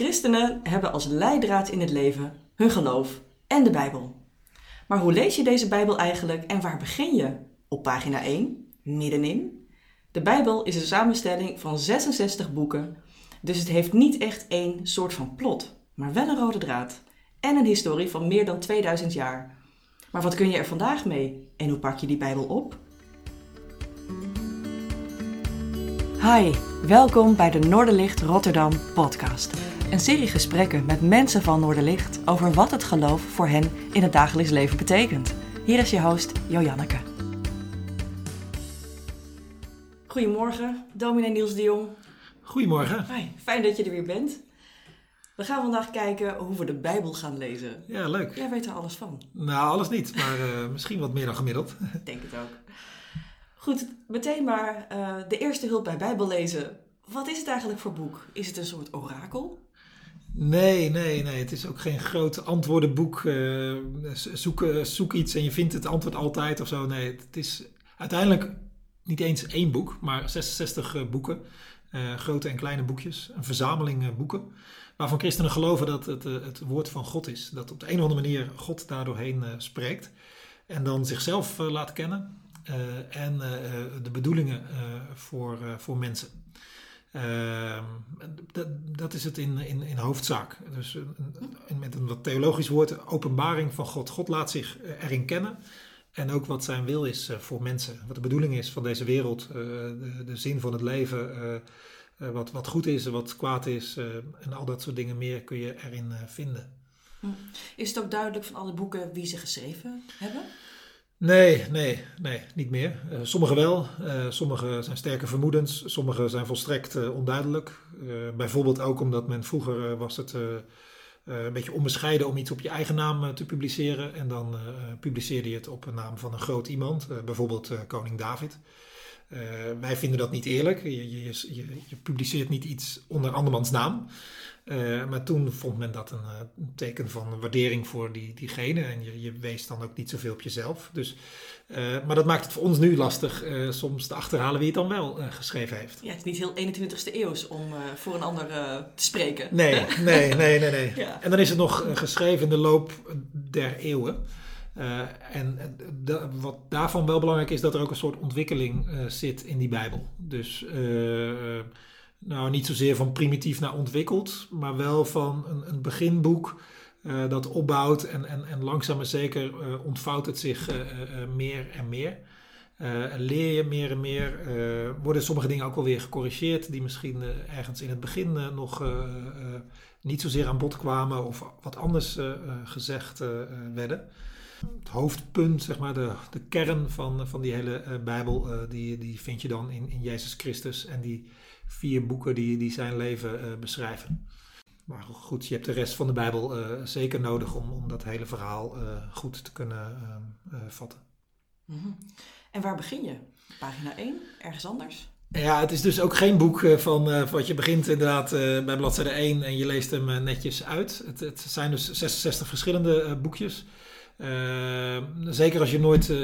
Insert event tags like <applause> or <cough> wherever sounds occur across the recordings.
Christenen hebben als leidraad in het leven hun geloof en de Bijbel. Maar hoe lees je deze Bijbel eigenlijk en waar begin je? Op pagina 1, middenin. De Bijbel is een samenstelling van 66 boeken, dus het heeft niet echt één soort van plot, maar wel een rode draad. En een historie van meer dan 2000 jaar. Maar wat kun je er vandaag mee en hoe pak je die Bijbel op? Hi, welkom bij de Noorderlicht Rotterdam podcast. Een serie gesprekken met mensen van Noorderlicht over wat het geloof voor hen in het dagelijks leven betekent. Hier is je host Jojanneke. Goedemorgen, dominee Niels de Jong. Goedemorgen. Hi, fijn dat je er weer bent. We gaan vandaag kijken hoe we de Bijbel gaan lezen. Ja, leuk. Jij weet er alles van. Nou, alles niet, maar uh, <laughs> misschien wat meer dan gemiddeld. Ik denk het ook. Goed, meteen maar uh, de eerste hulp bij Bijbellezen. Wat is het eigenlijk voor boek? Is het een soort orakel? Nee, nee, nee. Het is ook geen groot antwoordenboek. Uh, zoek, zoek iets en je vindt het antwoord altijd of zo. Nee, het is uiteindelijk niet eens één boek, maar 66 uh, boeken. grote en kleine boekjes. Een verzameling boeken. Waarvan christenen geloven dat het het woord van God is. Dat op de een of andere manier God daardoorheen spreekt. En dan zichzelf laat kennen. En de bedoelingen voor, voor mensen. Ehm, dat, is het in, in, in hoofdzaak. Dus met een wat theologisch woord, openbaring van God. God laat zich erin kennen. En ook wat zijn wil is voor mensen. Wat de bedoeling is van deze wereld. De, de, zin van het leven. wat, wat goed is wat kwaad is. en al dat soort dingen meer kun je erin vinden. Hm. Is het ook duidelijk van alle boeken wie ze geschreven hebben? Nee, nee, nee, niet meer. Uh, sommige wel. Uh, sommige zijn sterke vermoedens. Sommige zijn volstrekt uh, onduidelijk. bijvoorbeeld ook omdat men vroeger was het een beetje onbescheiden om iets op je eigen naam te publiceren. En dan publiceerde je het op een naam van een groot iemand, bijvoorbeeld koning David. Wij vinden dat niet eerlijk. Je, je, je, je publiceert niet iets onder andermans naam. Uh, maar toen vond men dat een, uh, teken van waardering voor die, diegene. En je, je wees dan ook niet zoveel op jezelf. Dus, uh, maar dat maakt het voor ons nu lastig soms te achterhalen wie het dan wel geschreven heeft. Ja, het is niet heel 21ste eeuws om voor een ander te spreken. Nee, nee, nee, nee. nee. <laughs> ja. En dan is het nog geschreven in de loop der eeuwen. En wat daarvan wel belangrijk is, dat er ook een soort ontwikkeling zit in die Bijbel. Dus nou, niet zozeer van primitief naar ontwikkeld, maar wel van een, een beginboek dat opbouwt en, en, en langzaam maar zeker ontvouwt het zich meer en meer. leer je meer en meer. worden sommige dingen ook alweer gecorrigeerd die misschien ergens in het begin nog niet zozeer aan bod kwamen of wat anders gezegd werden. Het hoofdpunt, zeg maar, de, de kern van, van die hele Bijbel, die, die vind je dan in, in Jezus Christus en die vier boeken die, die zijn leven uh, beschrijven. Maar goed, je hebt de rest van de Bijbel zeker nodig om, om dat hele verhaal goed te kunnen vatten. Mm -hmm. En waar begin je? Pagina 1? Ergens anders? Ja, het is dus ook geen boek van wat je begint inderdaad bij bladzijde 1 en je leest hem netjes uit. Het, het zijn dus 66 verschillende boekjes. Uh, zeker als je nooit uh,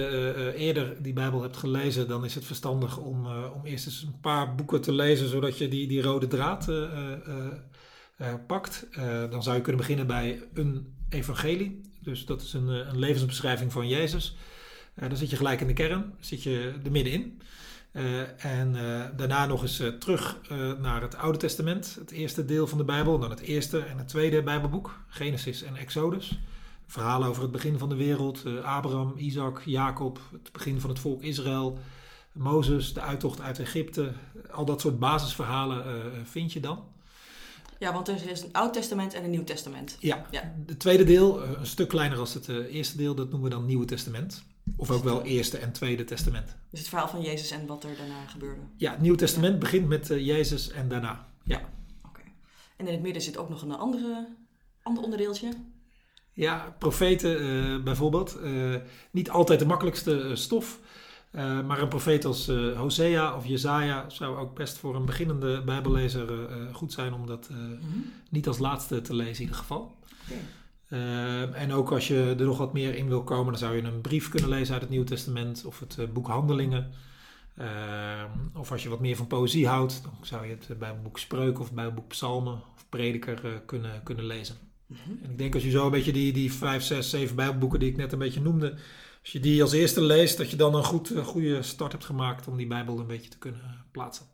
eerder die Bijbel hebt gelezen, dan is het verstandig om, om eerst eens een paar boeken te lezen, zodat je die, die rode draad pakt. dan zou je kunnen beginnen bij een evangelie. Dus dat is een, een levensbeschrijving van Jezus. dan zit je gelijk in de kern, zit je er middenin. en daarna nog eens terug naar het Oude Testament, het eerste deel van de Bijbel, dan het eerste en het tweede Bijbelboek, Genesis en Exodus verhalen over het begin van de wereld. Uh, Abraham, Isaac, Jacob, het begin van het volk Israël, Mozes, de uittocht uit Egypte. Al dat soort basisverhalen uh, vind je dan. Ja, want er is een Oud Testament en een Nieuw Testament. Ja, ja. het tweede deel, een stuk kleiner als het eerste deel, dat noemen we dan Nieuwe Testament. Of ook wel Eerste en Tweede Testament. Dus het verhaal van Jezus en wat er daarna gebeurde. Ja, het Nieuwe Testament ja. begint met uh, Jezus en daarna. Ja. Oké. Okay. En in het midden zit ook nog een andere, ander onderdeeltje. Ja, profeten uh, bijvoorbeeld. Uh, niet altijd de makkelijkste uh, stof. maar een profeet als Hosea of Jezaja zou ook best voor een beginnende bijbellezer goed zijn om dat mm -hmm. niet als laatste te lezen in ieder geval. Okay. en ook als je er nog wat meer in wil komen, dan zou je een brief kunnen lezen uit het Nieuwe Testament of het boek Handelingen. Of als je wat meer van poëzie houdt, dan zou je het Bijbelboek Spreuken of Bijbelboek Psalmen of Prediker kunnen, kunnen lezen. Mhm. En ik denk als je zo een beetje die, die vijf, zes, zeven Bijbelboeken die ik net een beetje noemde, als je die als eerste leest, dat je dan een goed, goede start hebt gemaakt om die Bijbel een beetje te kunnen plaatsen.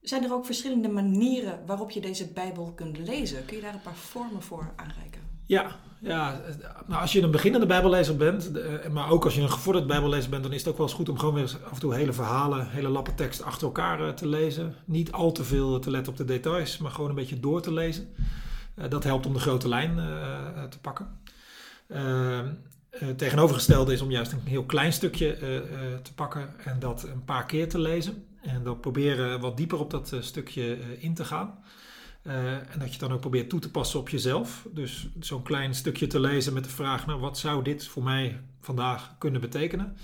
Zijn er ook verschillende manieren waarop je deze Bijbel kunt lezen? Kun je daar een paar vormen voor aanreiken? Ja, ja nou, als je een beginnende Bijbellezer bent, maar ook als je een gevorderd Bijbellezer bent, dan is het ook wel eens goed om gewoon weer af en toe hele verhalen, hele lappen tekst achter elkaar eh, te lezen. Niet al te veel te letten op de details, maar gewoon een beetje door te lezen. Eh, dat helpt om de grote lijn eh, te pakken. Uh, tegenovergestelde is om juist een heel klein stukje te pakken en dat een paar keer te lezen. En dan proberen wat dieper op dat stukje in te gaan. en dat je dan ook probeert toe te passen op jezelf. Dus zo'n klein stukje te lezen met de vraag: nou, wat zou dit voor mij vandaag kunnen betekenen?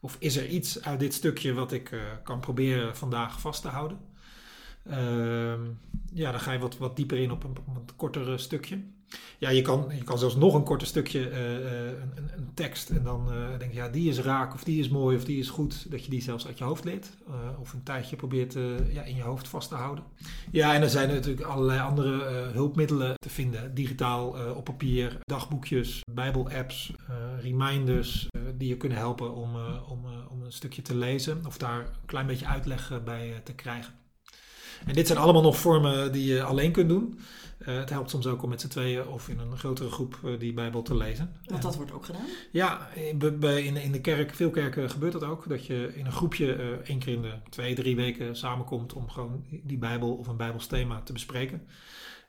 Of is er iets uit dit stukje wat ik kan proberen vandaag vast te houden? Ehm, ja, dan ga je wat, wat dieper in op een, wat korter stukje. Ja, je kan, je kan zelfs nog een korter stukje, uh, een, een, tekst, en dan uh, denk je, ja, die is raak, of die is mooi, of die is goed, dat je die zelfs uit je hoofd leert. of een tijdje probeert ja, in je hoofd vast te houden. Ja, en er zijn natuurlijk allerlei andere hulpmiddelen te vinden. Digitaal, op papier, dagboekjes, bijbel-apps, reminders, die je kunnen helpen om, om, om een stukje te lezen. Of daar een klein beetje uitleg bij te krijgen. En dit zijn allemaal nog vormen die je alleen kunt doen. Uh, het helpt soms ook om met z'n tweeën of in een grotere groep uh, die Bijbel te lezen. Want dat wordt ook gedaan? Ja, in, in de kerk, veel kerken gebeurt dat ook. Dat je in een groepje uh, één keer in de twee, drie weken samenkomt om gewoon die Bijbel of een Bijbelsthema te bespreken.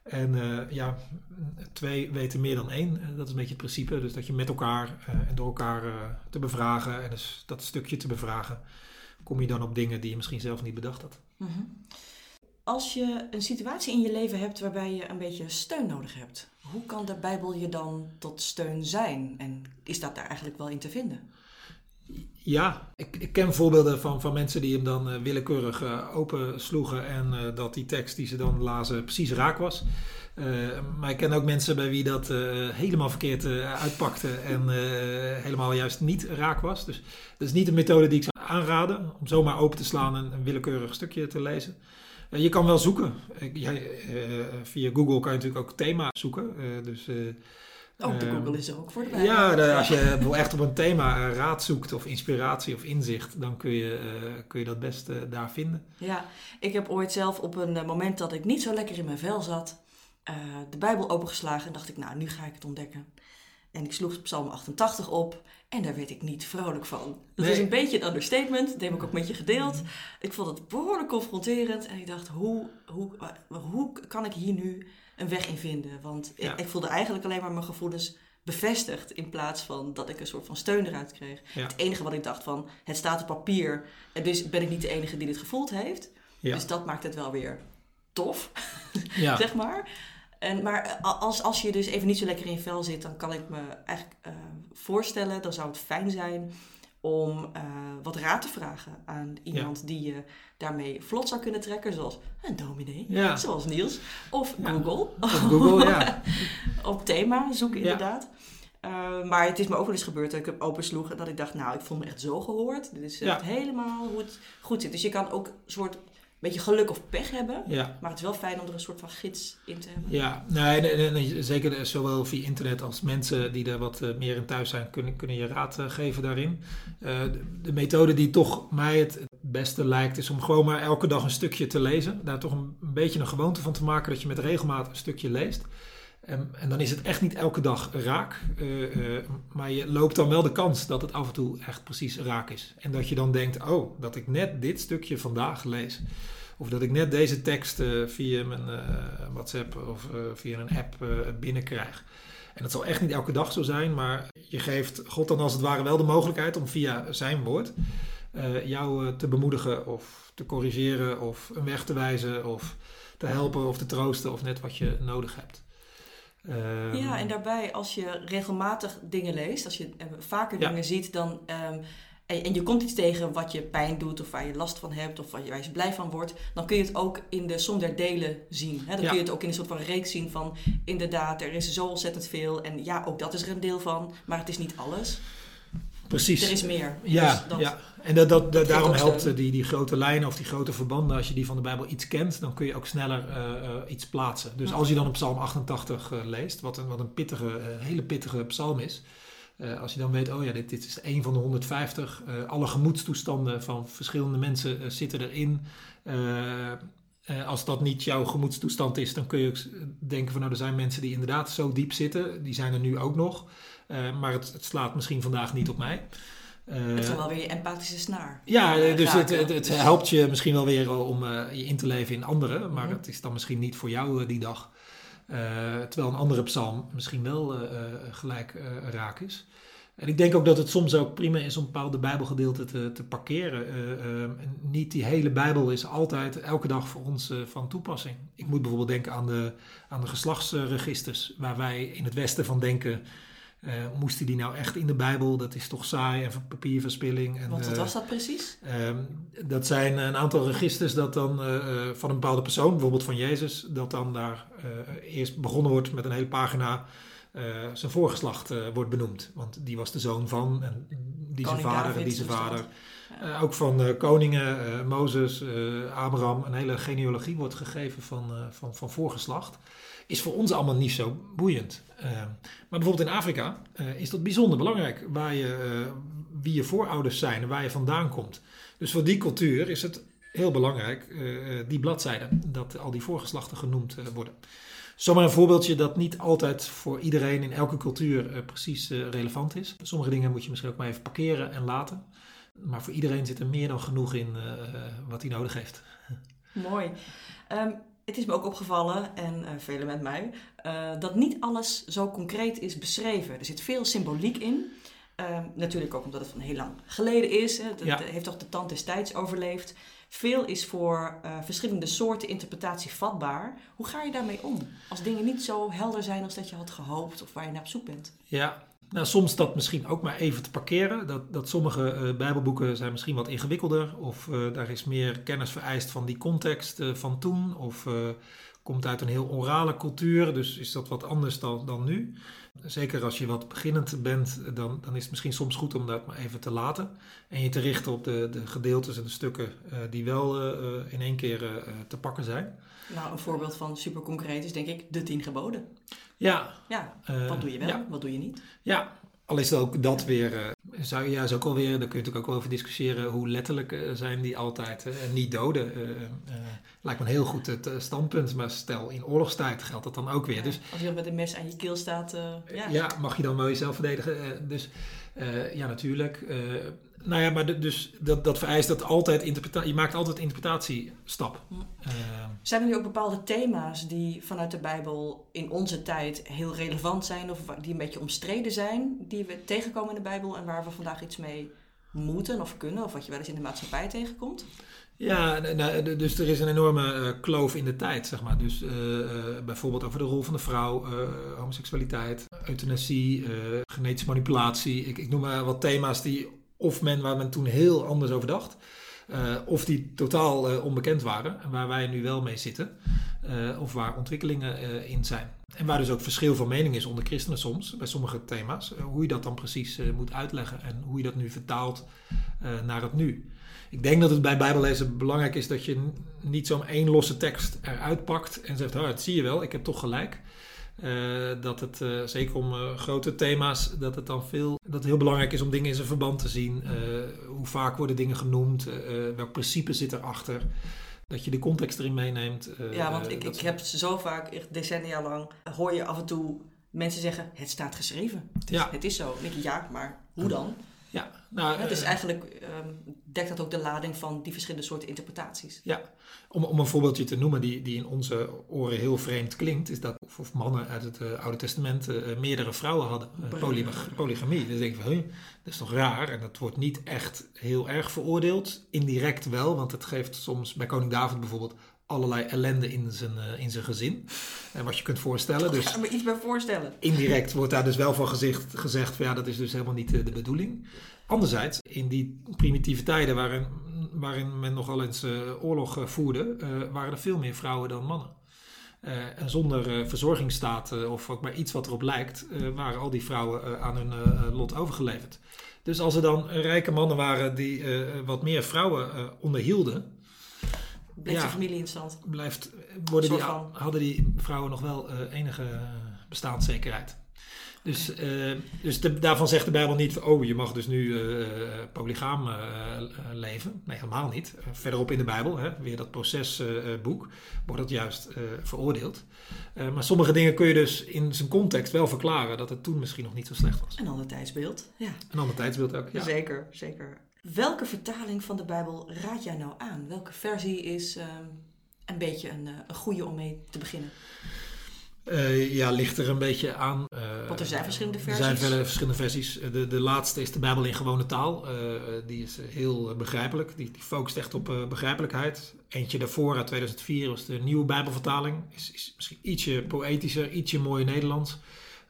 En ja, twee weten meer dan één. dat is een beetje het principe. Dus dat je met elkaar en door elkaar te bevragen en dus dat stukje te bevragen, kom je dan op dingen die je misschien zelf niet bedacht had. Mm als je een situatie in je leven hebt waarbij je een beetje steun nodig hebt, hoe kan de Bijbel je dan tot steun zijn? En is dat daar eigenlijk wel in te vinden? Ja, ik, ik ken voorbeelden van, van mensen die hem dan uh, willekeurig uh, open sloegen en uh, dat die tekst die ze dan lazen precies raak was. maar ik ken ook mensen bij wie dat helemaal verkeerd uitpakte en helemaal juist niet raak was. Dus dat is niet een methode die ik zou aanraden om zomaar open te slaan en een willekeurig stukje te lezen. Eh, je kan wel zoeken. Eh, via Google kan je natuurlijk ook thema zoeken. Eh, dus, oh, de Google is er ook voor de Ja, als je echt op een thema raad zoekt of inspiratie of inzicht, dan kun je, kun je dat best daar vinden. Ja, ik heb ooit zelf op een moment dat ik niet zo lekker in mijn vel zat, de Bijbel opengeslagen en dacht ik, nou, nu ga ik het ontdekken. En ik sloeg Psalm 88 op en daar werd ik niet vrolijk van. Dat is een beetje een understatement, dat heb ik ook met je gedeeld. Ik vond het behoorlijk confronterend en ik dacht, hoe, hoe, hoe kan ik hier nu een weg in vinden? Want ik, ik, voelde eigenlijk alleen maar mijn gevoelens bevestigd in plaats van dat ik een soort van steun eruit kreeg. Het enige wat ik dacht van, het staat op papier en dus ben ik niet de enige die dit gevoeld heeft. Dus dat maakt het wel weer tof, <laughs> zeg maar. En, maar eh, als, als je dus even niet zo lekker in je vel zit, dan kan ik me eigenlijk uh, voorstellen, dan zou het fijn zijn om uh, wat raad te vragen aan iemand die je daarmee vlot zou kunnen trekken, zoals een dominee, ja. zoals Niels, of Google. Of Google, ja. <laughs> Op thema zoeken inderdaad. Uh, maar het is me ook wel eens gebeurd dat ik hem opensloeg en dat ik dacht, nou, ik voel me echt zo gehoord. Dit is echt helemaal hoe het goed zit. Dus je kan ook een soort beetje geluk of pech hebben. Ja. Maar het is wel fijn om er een soort van gids in te hebben. Ja, nee, nee, nee, zeker zowel via internet als mensen die er wat eh, meer in thuis zijn, kunnen, kunnen je raad uh, geven daarin. Uh, de, de, methode die toch mij het, beste lijkt, is om gewoon maar elke dag een stukje te lezen. Daar toch een, een beetje een gewoonte van te maken dat je met regelmaat een stukje leest. En, en, dan is het echt niet elke dag raak. maar je loopt dan wel de kans dat het af en toe echt precies raak is. En dat je dan denkt, oh, dat ik net dit stukje vandaag lees. Of dat ik net deze tekst uh, via mijn WhatsApp of via een app binnenkrijg. En dat zal echt niet elke dag zo zijn, maar je geeft God dan als het ware wel de mogelijkheid om via zijn woord jou te bemoedigen of te corrigeren of een weg te wijzen of te helpen of te troosten of net wat je nodig hebt. Um, ja, en daarbij als je regelmatig dingen leest, als je vaker dingen ziet, dan um, en, je komt iets tegen wat je pijn doet of waar je last van hebt of waar je, waar je blij van wordt, dan kun je het ook in de som der delen zien. Hè? Dan kun je het ook in een soort van reeks zien van inderdaad, er is zo ontzettend veel en ja, ook dat is er een deel van, maar het is niet alles. Precies. Er is meer. Ja, dus dat, ja. en dat, dat, daarom helpt die, die grote lijnen of die grote verbanden, als je die van de Bijbel iets kent, dan kun je ook sneller iets plaatsen. Dus als je dan op Psalm 88 leest, wat een, wat een pittige, hele pittige psalm is, als je dan weet, oh ja, dit, dit is een van de 150. Uh, alle gemoedstoestanden van verschillende mensen zitten erin. als dat niet jouw gemoedstoestand is, dan kun je denken van nou, er zijn mensen die inderdaad zo diep zitten. Die zijn er nu ook nog. Maar het, het, slaat misschien vandaag niet op mij. het is wel weer je empathische snaar. Ja, dus het, het, het, helpt je misschien wel weer om je in te leven in anderen. Maar mhm. het is dan misschien niet voor jou die dag. Eh, terwijl een andere psalm misschien wel gelijk raak is. En ik denk ook dat het soms ook prima is om bepaalde Bijbelgedeelten te, te parkeren. niet die hele Bijbel is altijd elke dag voor ons van toepassing. Ik moet bijvoorbeeld denken aan de, aan de geslachtsregisters, waar wij in het Westen van denken uh, moesten die nou echt in de Bijbel? Dat is toch saai en papierverspilling. En, wat uh, was dat precies? Uh, dat zijn een aantal registers dat dan uh, van een bepaalde persoon, bijvoorbeeld van Jezus, dat dan daar eerst begonnen wordt met een hele pagina. zijn voorgeslacht wordt benoemd. Want die was de zoon van, en die zijn vader en die zijn vader. ook van koningen, Mozes, Abraham. Een hele genealogie wordt gegeven van, van, van voorgeslacht is voor ons allemaal niet zo boeiend. Uh, maar bijvoorbeeld in Afrika uh, is dat bijzonder belangrijk, waar je, uh, wie je voorouders zijn en waar je vandaan komt. Dus voor die cultuur is het heel belangrijk, die bladzijden, dat al die voorgeslachten genoemd worden. Zomaar een voorbeeldje dat niet altijd voor iedereen in elke cultuur precies relevant is. Sommige dingen moet je misschien ook maar even parkeren en laten. Maar voor iedereen zit er meer dan genoeg in wat hij nodig heeft. Mooi. Um, het is me ook opgevallen, en uh, velen met mij, uh, dat niet alles zo concreet is beschreven. Er zit veel symboliek in. Uh, natuurlijk ook omdat het van heel lang geleden is. Het, ja. heeft toch de tand des tijds overleefd. Veel is voor verschillende soorten interpretatie vatbaar. Hoe ga je daarmee om? Als dingen niet zo helder zijn als dat je had gehoopt of waar je naar op zoek bent. Ja, nou, soms dat misschien ook maar even te parkeren. Dat, dat sommige uh, Bijbelboeken zijn misschien wat ingewikkelder. Of uh, daar is meer kennis vereist van die context uh, van toen. Of komt uit een heel orale cultuur. Dus is dat wat anders dan, dan nu. Zeker als je wat beginnend bent, dan, dan is het misschien soms goed om dat maar even te laten. En je te richten op de, de gedeeltes en de stukken die wel in één keer te pakken zijn. Nou, een voorbeeld van super concreet is denk ik de tien geboden. Ja. Ja, wat doe je wel, wat doe je niet? Ja, al is het ook dat weer, uh, zou, ja, is ook alweer, daar kun je natuurlijk ook over discussiëren, hoe letterlijk uh, zijn die altijd uh, niet doden. lijkt me een heel goed het standpunt, maar stel in oorlogstijd geldt dat dan ook weer. dus, als je met een mes aan je keel staat, ja. ja. mag je dan wel jezelf verdedigen. dus ja, natuurlijk. Nou ja, maar dus dat, dat vereist dat altijd interpretatie. Je maakt altijd interpretatiestap. Uh, zijn er nu ook bepaalde thema's die vanuit de Bijbel in onze tijd heel relevant zijn of die een beetje omstreden zijn, die we tegenkomen in de Bijbel en waar we vandaag iets mee moeten of kunnen, of wat je wel eens in de maatschappij tegenkomt? Ja, nou, dus er is een enorme uh, kloof in de tijd, zeg maar. Dus uh, bijvoorbeeld over de rol van de vrouw, homoseksualiteit, euthanasie, genetische manipulatie. Ik, ik noem maar wat thema's die of men waar men toen heel anders over dacht. Of die totaal onbekend waren en waar wij nu wel mee zitten. Of waar ontwikkelingen in zijn. En waar dus ook verschil van mening is onder christenen soms, bij sommige thema's. hoe je dat dan precies moet uitleggen en hoe je dat nu vertaalt naar het nu. Ik denk dat het bij Bijbellezen belangrijk is dat je niet zo'n één losse tekst eruit pakt en zegt: oh, het zie je wel, ik heb toch gelijk. Uh, dat het, uh, zeker om uh, grote thema's, dat het dan veel, dat het heel belangrijk is om dingen in zijn verband te zien. hoe vaak worden dingen genoemd, welk principe zit erachter. Dat je de context erin meeneemt. ja, want ik, ik heb zo vaak, echt decennia lang, hoor je af en toe mensen zeggen, het staat geschreven. Het is, ja. het is zo. Dan denk ja, maar hoe dan? Ja, nou, dus eigenlijk um, dekt dat ook de lading van die verschillende soorten interpretaties. Ja, om, om een voorbeeldje te noemen die, die in onze oren heel vreemd klinkt, is dat of, of mannen uit het uh, Oude Testament uh, meerdere vrouwen hadden. Uh, poly, polygamie. Dus denk ik van, dat is toch raar? En dat wordt niet echt heel erg veroordeeld. Indirect wel, want het geeft soms bij koning David bijvoorbeeld allerlei ellende in zijn, uh, in zijn gezin. En wat je kunt voorstellen. Dus me iets bij voorstellen. Indirect wordt daar dus wel van gezicht, gezegd van ja, dat is dus helemaal niet de, de bedoeling. Anderzijds, in die primitieve tijden waarin, waarin men nogal eens uh, oorlog uh, voerde, waren er veel meer vrouwen dan mannen. en zonder verzorgingsstaat of ook maar iets wat erop lijkt, waren al die vrouwen aan hun lot overgeleverd. Dus als er dan rijke mannen waren die wat meer vrouwen onderhielden, Blijft ja, familie in stand? Blijft, worden die, hadden die vrouwen nog wel enige bestaanszekerheid. Dus, uh, dus daarvan zegt de Bijbel niet, oh je mag dus nu uh, polygaam uh, leven. Nee, helemaal niet. verderop in de Bijbel, hè, weer dat procesboek, wordt dat juist veroordeeld. maar sommige dingen kun je dus in zijn context wel verklaren dat het toen misschien nog niet zo slecht was. Een ander tijdsbeeld, ja. Een ander tijdsbeeld ook, ja. Zeker, zeker. Welke vertaling van de Bijbel raad jij nou aan? Welke versie is ehm, een beetje een, een goede om mee te beginnen? Uh, ja, ligt er een beetje aan. Uh, Want er zijn verschillende versies. Er zijn verschillende versies. De, de laatste is de Bijbel in gewone taal. Uh, die is heel begrijpelijk. Die, die focust echt op begrijpelijkheid. Eentje daarvoor, uit 2004, was de nieuwe Bijbelvertaling. Is, is misschien ietsje poëtischer, ietsje mooier Nederlands.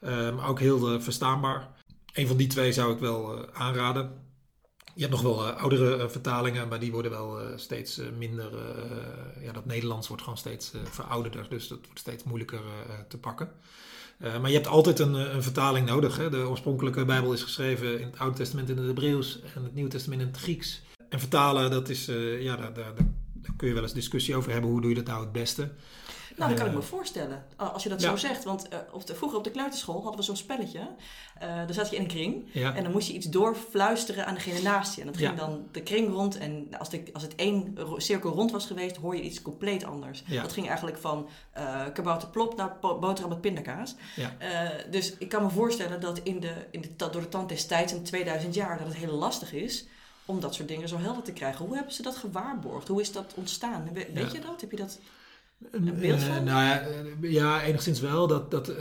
maar ook heel verstaanbaar. Een van die twee zou ik wel aanraden. Je hebt nog wel uh, oudere uh, vertalingen, maar die worden wel uh, steeds minder. ja, dat Nederlands wordt gewoon steeds verouderder, dus dat wordt steeds moeilijker te pakken. maar je hebt altijd een, een vertaling nodig. Hè? De oorspronkelijke Bijbel is geschreven in het Oude Testament in het Hebreeuws en het Nieuwe Testament in het Grieks. En vertalen, dat is, ja, daar, daar, daar, kun je wel eens discussie over hebben. Hoe doe je dat nou het beste? Nou, dat kan ik me voorstellen. Als je dat zo zegt. Want uh, op de, vroeger op de kleuterschool hadden we zo'n spelletje. Uh, daar zat je in een kring. En dan moest je iets doorfluisteren aan degene naast je. En dat ging dan de kring rond. En als, de, als het één cirkel rond was geweest, hoor je iets compleet anders. Dat ging eigenlijk van uh, kabouter plop naar boterham met pindakaas. dus ik kan me voorstellen dat in de, in de, door de tand des tijds in 2000 jaar... dat het heel lastig is om dat soort dingen zo helder te krijgen. Hoe hebben ze dat gewaarborgd? Hoe is dat ontstaan? weet je dat? Heb je dat... Een beeld van? nou ja, eh, ja, enigszins wel. Dat, dat uh,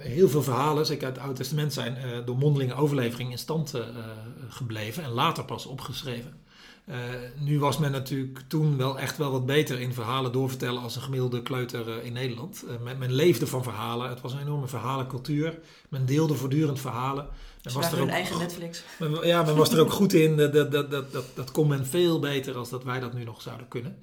heel veel verhalen, zeker uit het Oude Testament, zijn uh, door mondelinge overlevering in stand gebleven en later pas opgeschreven. nu was men natuurlijk toen wel echt wel wat beter in verhalen doorvertellen als een gemiddelde kleuter in Nederland. Men, men, leefde van verhalen. Het was een enorme verhalencultuur. Men deelde voortdurend verhalen. Men was er ook, eigen Netflix. Men, ja, men was er ook goed in. Dat, dat, dat, dat, dat kon men veel beter als dat wij dat nu nog zouden kunnen.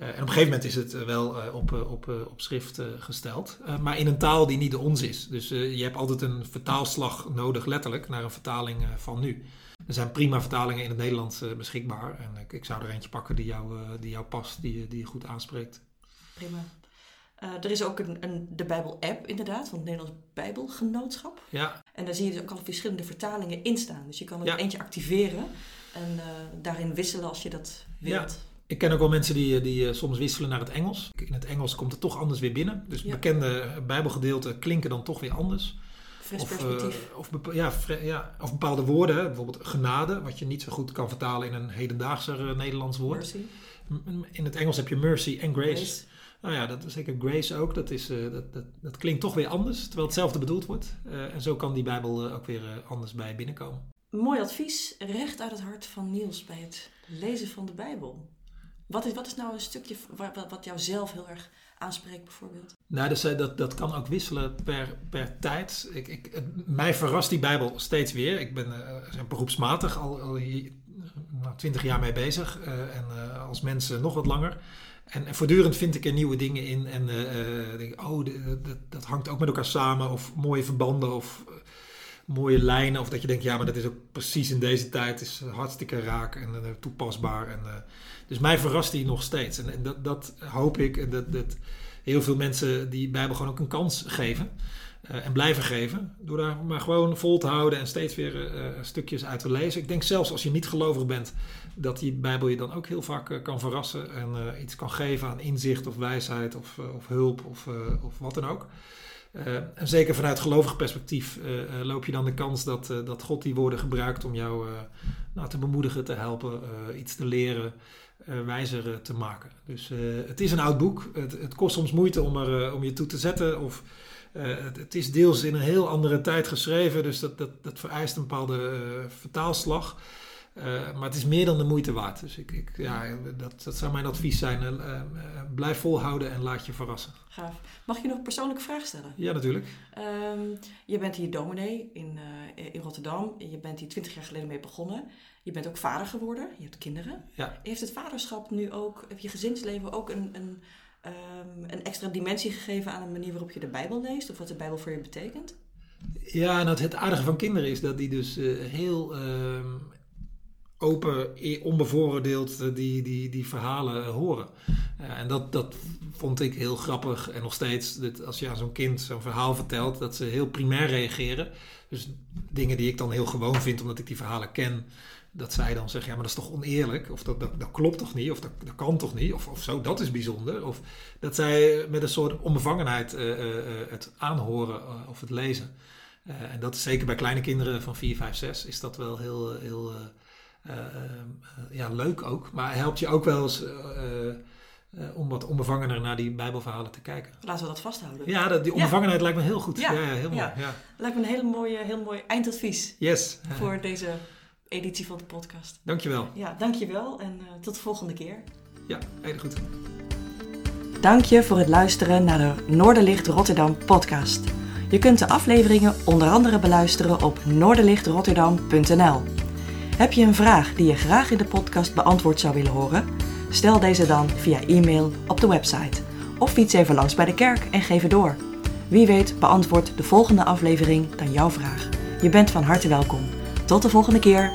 Eh, en op een gegeven moment is het eh, wel eh, op, op, op schrift gesteld, maar in een taal die niet de ons is. Dus je hebt altijd een vertaalslag nodig, letterlijk, naar een vertaling van nu. Er zijn prima vertalingen in het Nederlands beschikbaar. En ik, ik, zou er eentje pakken die jou, die jou past, die, die je goed aanspreekt. Prima. er is ook een, een de Bijbel-app inderdaad, van het Nederlands Bijbelgenootschap. Ja. En daar zie je dus ook al verschillende vertalingen in staan. Dus je kan er eentje activeren en daarin wisselen als je dat wilt. Ja. Ik ken ook wel mensen die, eh, die eh, soms wisselen naar het Engels. In het Engels komt het toch anders weer binnen. Dus bekende bijbelgedeelten klinken dan toch weer anders. Fris of, uh, of, ja, ja, of bepaalde woorden, bijvoorbeeld genade, wat je niet zo goed kan vertalen in een hedendaagser Nederlands woord. Mercy. In het Engels heb je mercy en grace. Nou ja, dat is zeker grace ook. Dat, is, dat, dat, dat, klinkt toch weer anders, terwijl hetzelfde bedoeld wordt. en zo kan die Bijbel ook weer anders bij binnenkomen. Mooi advies, recht uit het hart van Niels bij het lezen van de Bijbel. Wat is, wat is nou een stukje wat, wat jou zelf heel erg aanspreekt bijvoorbeeld? Nou, dus, dat, dat kan ook wisselen per, per tijd. Ik, ik, mij verrast die Bijbel steeds weer. Ik ben uh, beroepsmatig al, al nou, jaar mee bezig. En als mensen nog wat langer. En, en, voortdurend vind ik er nieuwe dingen in. En denk oh, dat, dat hangt ook met elkaar samen. Of mooie verbanden. Of mooie lijnen. Of dat je denkt, ja, maar dat is ook precies in deze tijd. is hartstikke raak en toepasbaar. En dus mij verrast hij nog steeds. En, dat, dat, hoop ik, dat, dat heel veel mensen die Bijbel gewoon ook een kans geven. Uh, en blijven geven. Door daar maar gewoon vol te houden en steeds weer stukjes uit te lezen. Ik denk zelfs als je niet gelovig bent, dat die Bijbel je dan ook heel vaak kan verrassen. En iets kan geven aan inzicht of wijsheid of, of hulp of, of wat dan ook. En zeker vanuit gelovig perspectief loop je dan de kans dat, dat God die woorden gebruikt om jou nou, te bemoedigen, te helpen, iets te leren. Eh, wijzer eh, te maken. Dus eh, het is een oud boek. Het, het kost soms moeite om, er, om je toe te zetten. Of, het, het, is deels in een heel andere tijd geschreven. Dus dat, dat, dat vereist een bepaalde vertaalslag. Maar het is meer dan de moeite waard. Dus ik, ik ja, dat, dat zou mijn advies zijn. blijf volhouden en laat je verrassen. Gaaf. Mag je nog een persoonlijke vraag stellen? Ja, natuurlijk. Um, je bent hier dominee in, in Rotterdam. Je bent hier twintig jaar geleden mee begonnen. Je bent ook vader geworden, je hebt kinderen. Ja. Heeft het vaderschap nu ook, heb je gezinsleven ook een, een, ehm, een extra dimensie gegeven aan de manier waarop je de Bijbel leest of wat de Bijbel voor je betekent? Ja, en het, het aardige van kinderen is dat die dus heel ehm, open, onbevooroordeeld eh, die, die, die verhalen horen. Uh, en dat, dat vond ik heel grappig. En nog steeds, dat als je aan zo'n kind zo'n verhaal vertelt, dat ze heel primair reageren. Dus dingen die ik dan heel gewoon vind, omdat ik die verhalen ken. Dat zij dan zeggen, ja, maar dat is toch oneerlijk? Of dat, dat, klopt toch niet? Of dat, dat kan toch niet? Of, of zo, dat is bijzonder. Of dat zij met een soort onbevangenheid het aanhoren of het lezen. en dat is zeker bij kleine kinderen van 4, 5, 6 is dat wel heel, heel ja, leuk ook. Maar helpt je ook wel eens om wat onbevangener naar die Bijbelverhalen te kijken. Laten we dat vasthouden. Ja, dat, die onbevangenheid lijkt me heel goed. Ja, ja, heel mooi. Ja. Lijkt me een hele mooie, heel mooi eindadvies. Yes. Voor deze editie van de podcast. Dankjewel. Ja, dankjewel en tot de volgende keer. Ja, heel goed. Dank je voor het luisteren naar de Noorderlicht Rotterdam podcast. Je kunt de afleveringen onder andere beluisteren op noorderlichtrotterdam.nl. Heb je een vraag die je graag in de podcast beantwoord zou willen horen? Stel deze dan via e-mail op de website. Of fiets even langs bij de kerk en geef het door. Wie weet beantwoordt de volgende aflevering dan jouw vraag. Je bent van harte welkom. Tot de volgende keer.